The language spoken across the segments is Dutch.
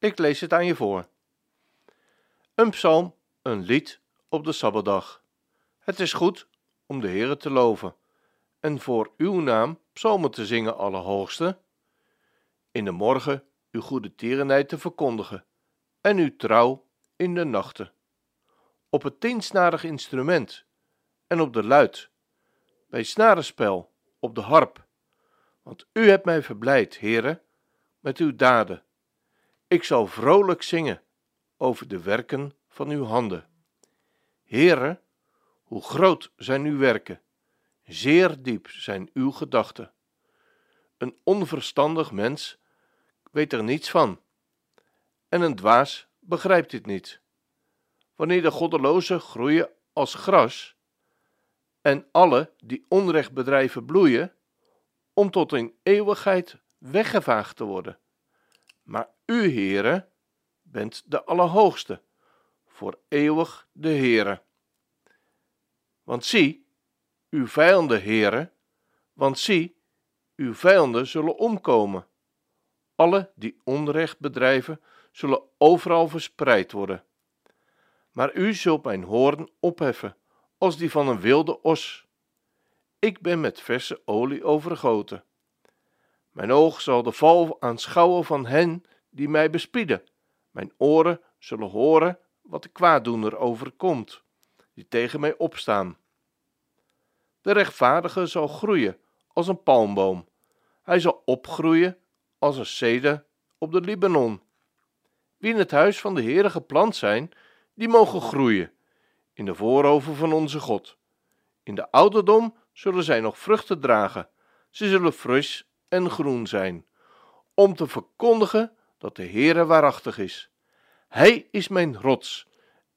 Ik lees het aan je voor. Een psalm, een lied op de Sabbatdag. Het is goed om de Heere te loven en voor uw naam psalmen te zingen, Allerhoogste. In de morgen uw goede tierenheid te verkondigen en uw trouw in de nachten. Op het tiensnarig instrument en op de luid, bij snarenspel, op de harp. Want u hebt mij verblijd, Heere, met uw daden. Ik zal vrolijk zingen over de werken van uw handen. Heere, hoe groot zijn uw werken, zeer diep zijn uw gedachten. Een onverstandig mens weet er niets van, en een dwaas begrijpt dit niet. Wanneer de goddelozen groeien als gras, en alle die onrecht bedrijven bloeien, om tot in eeuwigheid weggevaagd te worden. Maar u, Heere, bent de Allerhoogste, voor eeuwig de Heere. Want zie, uw vijanden, Heere, want zie, uw vijanden zullen omkomen. Alle die onrecht bedrijven, zullen overal verspreid worden. Maar u zult mijn hoorn opheffen, als die van een wilde os. Ik ben met verse olie overgoten. Mijn oog zal de val aanschouwen van hen die mij bespieden. Mijn oren zullen horen wat de kwaaddoener overkomt, die tegen mij opstaan. De rechtvaardige zal groeien als een palmboom. Hij zal opgroeien als een ceder op de Libanon. Wie in het huis van de Heere geplant zijn, die mogen groeien in de voorover van onze God. In de ouderdom zullen zij nog vruchten dragen. Ze zullen fris en groen zijn, om te verkondigen dat de Heere waarachtig is. Hij is mijn rots,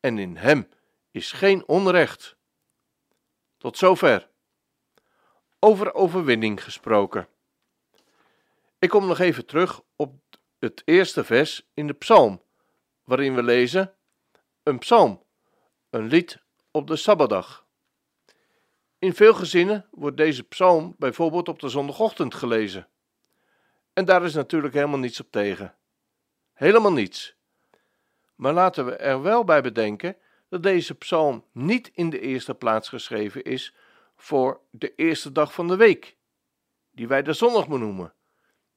en in hem is geen onrecht. Tot zover. Over overwinning gesproken. Ik kom nog even terug op het eerste vers in de psalm, waarin we lezen: Een psalm, een lied op de Sabbatdag. In veel gezinnen wordt deze psalm bijvoorbeeld op de zondagochtend gelezen. En daar is natuurlijk helemaal niets op tegen. Helemaal niets. Maar laten we er wel bij bedenken dat deze psalm niet in de eerste plaats geschreven is voor de eerste dag van de week, die wij de zondag noemen,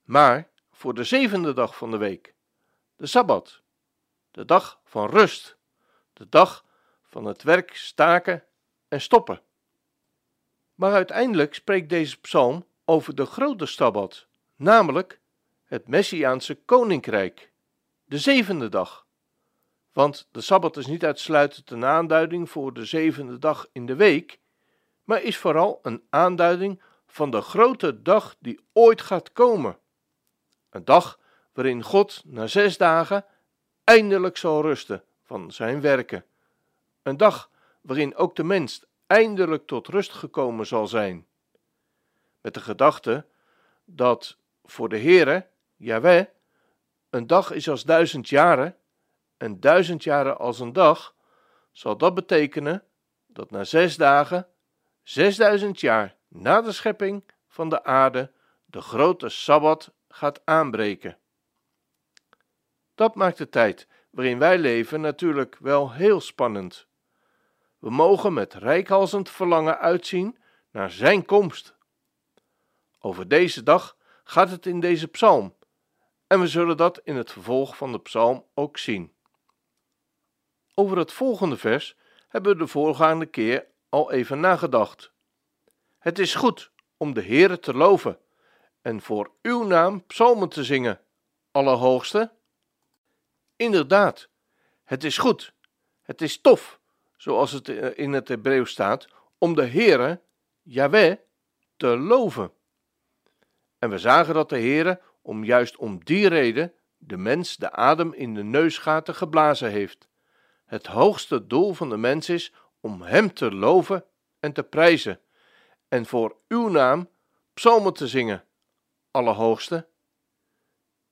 maar voor de zevende dag van de week, de Sabbat, de dag van rust, de dag van het werk staken en stoppen. Maar uiteindelijk spreekt deze psalm over de grote Sabbat, namelijk het Messiaanse koninkrijk, de zevende dag. Want de Sabbat is niet uitsluitend een aanduiding voor de zevende dag in de week, maar is vooral een aanduiding van de grote dag die ooit gaat komen. Een dag waarin God na zes dagen eindelijk zal rusten van zijn werken. Een dag waarin ook de mens eindelijk tot rust gekomen zal zijn. Met de gedachte dat voor de Heere, Yahweh, een dag is als duizend jaren en duizend jaren als een dag, zal dat betekenen dat na zes dagen, zesduizend jaar na de schepping van de aarde, de grote Sabbat gaat aanbreken. Dat maakt de tijd waarin wij leven natuurlijk wel heel spannend. We mogen met rijkhalsend verlangen uitzien naar Zijn komst. Over deze dag gaat het in deze psalm, en we zullen dat in het vervolg van de psalm ook zien. Over het volgende vers hebben we de voorgaande keer al even nagedacht. Het is goed om de Heere te loven en voor uw naam psalmen te zingen, Allerhoogste. Inderdaad, het is goed, het is tof zoals het eh, in het Hebreeuws staat, om de Heere, Yahweh, te loven. En we zagen dat de Heere, om juist om die reden, de mens de adem in de neusgaten geblazen heeft. Het hoogste doel van de mens is om Hem te loven en te prijzen, en voor uw naam psalmen te zingen, Allerhoogste.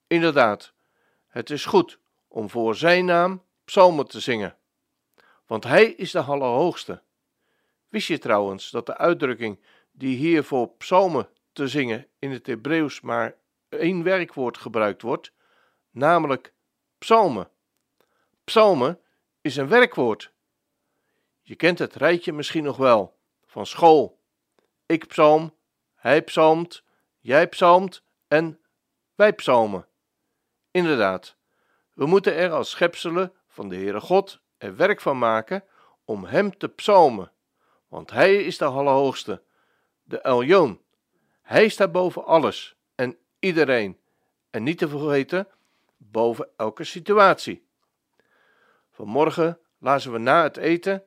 Inderdaad, het is goed om voor Zijn naam psalmen te zingen, want Hij is de Allerhoogste. Wist je trouwens dat de uitdrukking die hier voor psalmen te zingen in het Hebreeuws maar één werkwoord gebruikt wordt, namelijk psalmen. Psalmen is een werkwoord. Je kent het rijtje misschien nog wel van school. Ik psalm, hij psalmt, jij psalmt en wij psalmen. Inderdaad, we moeten er als schepselen van de Heere God er werk van maken om Hem te psalmen, want Hij is de Allerhoogste, de Eljoon. Hij staat boven alles iedereen, en niet te vergeten, boven elke situatie. Vanmorgen lazen we na het eten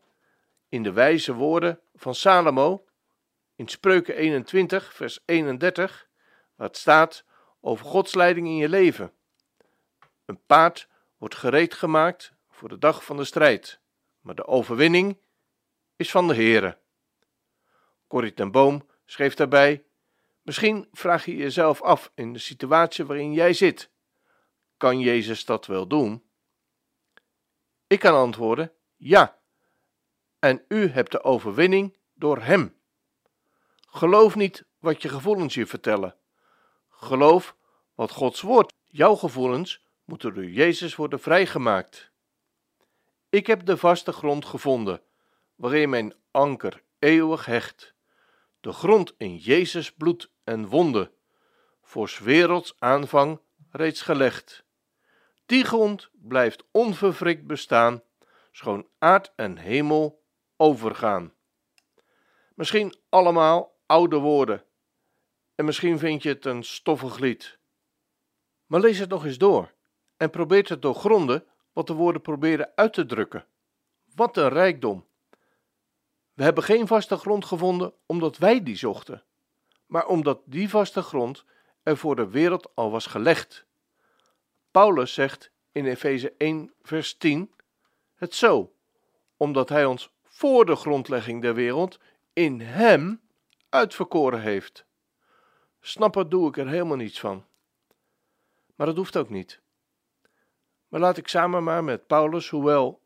in de wijze woorden van Salomo in Spreuken 21, vers 31, waar het staat over Gods leiding in je leven. Een paard wordt gereed gemaakt voor de dag van de strijd, maar de overwinning is van de Heere. Corrie ten Boom schreef daarbij: Misschien vraag je jezelf af in de situatie waarin jij zit: kan Jezus dat wel doen? Ik kan antwoorden: ja. En u hebt de overwinning door Hem. Geloof niet wat je gevoelens je vertellen. Geloof wat Gods woord, jouw gevoelens, moeten door Jezus worden vrijgemaakt. Ik heb de vaste grond gevonden, waarin mijn anker eeuwig hecht. De grond in Jezus bloed en wonden, voor werelds aanvang reeds gelegd. Die grond blijft onverwrikt bestaan, schoon aard en hemel overgaan. Misschien allemaal oude woorden, en misschien vind je het een stoffig lied. Maar lees het nog eens door en probeer te doorgronden wat de woorden proberen uit te drukken. Wat een rijkdom! We hebben geen vaste grond gevonden omdat wij die zochten, maar omdat die vaste grond er voor de wereld al was gelegd. Paulus zegt in Efeze 1, vers 10 het zo, omdat hij ons voor de grondlegging der wereld in hem uitverkoren heeft. Snappen doe ik er helemaal niets van. Maar dat hoeft ook niet. Maar laat ik samen maar met Paulus, hoewel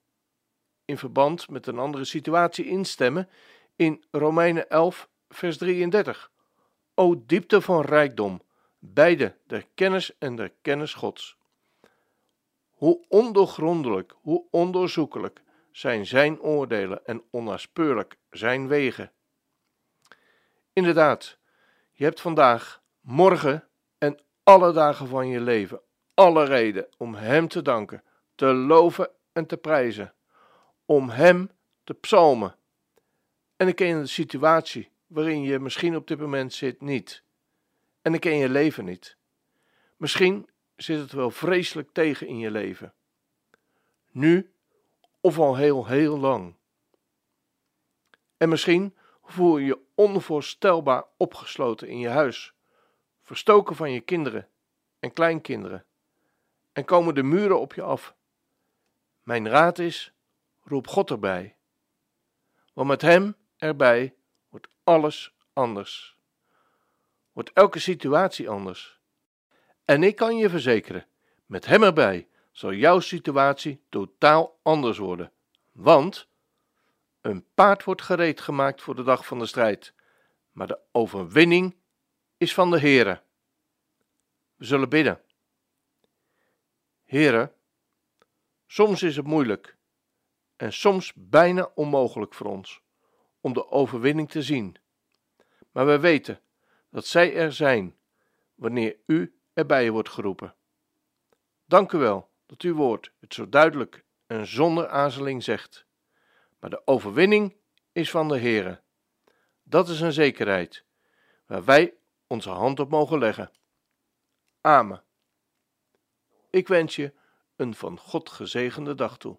in verband met een andere situatie, instemmen in Romeinen 11, vers 33. O diepte van rijkdom, beide der kennis en der kennis Gods. Hoe ondoorgrondelijk, hoe ondoorzoekelijk zijn zijn oordelen en onnaspeurlijk zijn wegen. Inderdaad, je hebt vandaag, morgen en alle dagen van je leven alle reden om Hem te danken, te loven en te prijzen, om Hem te psalmen. En ik ken de situatie waarin je misschien op dit moment zit niet. En ik ken je leven niet. Misschien zit het wel vreselijk tegen in je leven. Nu of al heel, heel lang. En misschien voel je je onvoorstelbaar opgesloten in je huis, verstoken van je kinderen en kleinkinderen, en komen de muren op je af. Mijn raad is: roep God erbij. Want met Hem erbij alles anders. Wordt elke situatie anders. En ik kan je verzekeren, met Hem erbij zal jouw situatie totaal anders worden. Want een paard wordt gereed gemaakt voor de dag van de strijd, maar de overwinning is van de Heere. We zullen bidden. Heere, soms is het moeilijk en soms bijna onmogelijk voor ons om de overwinning te zien. Maar we weten dat zij er zijn wanneer u erbij wordt geroepen. Dank u wel dat uw woord het zo duidelijk en zonder aarzeling zegt. Maar de overwinning is van de Heere. Dat is een zekerheid waar wij onze hand op mogen leggen. Amen. Ik wens je een van God gezegende dag toe.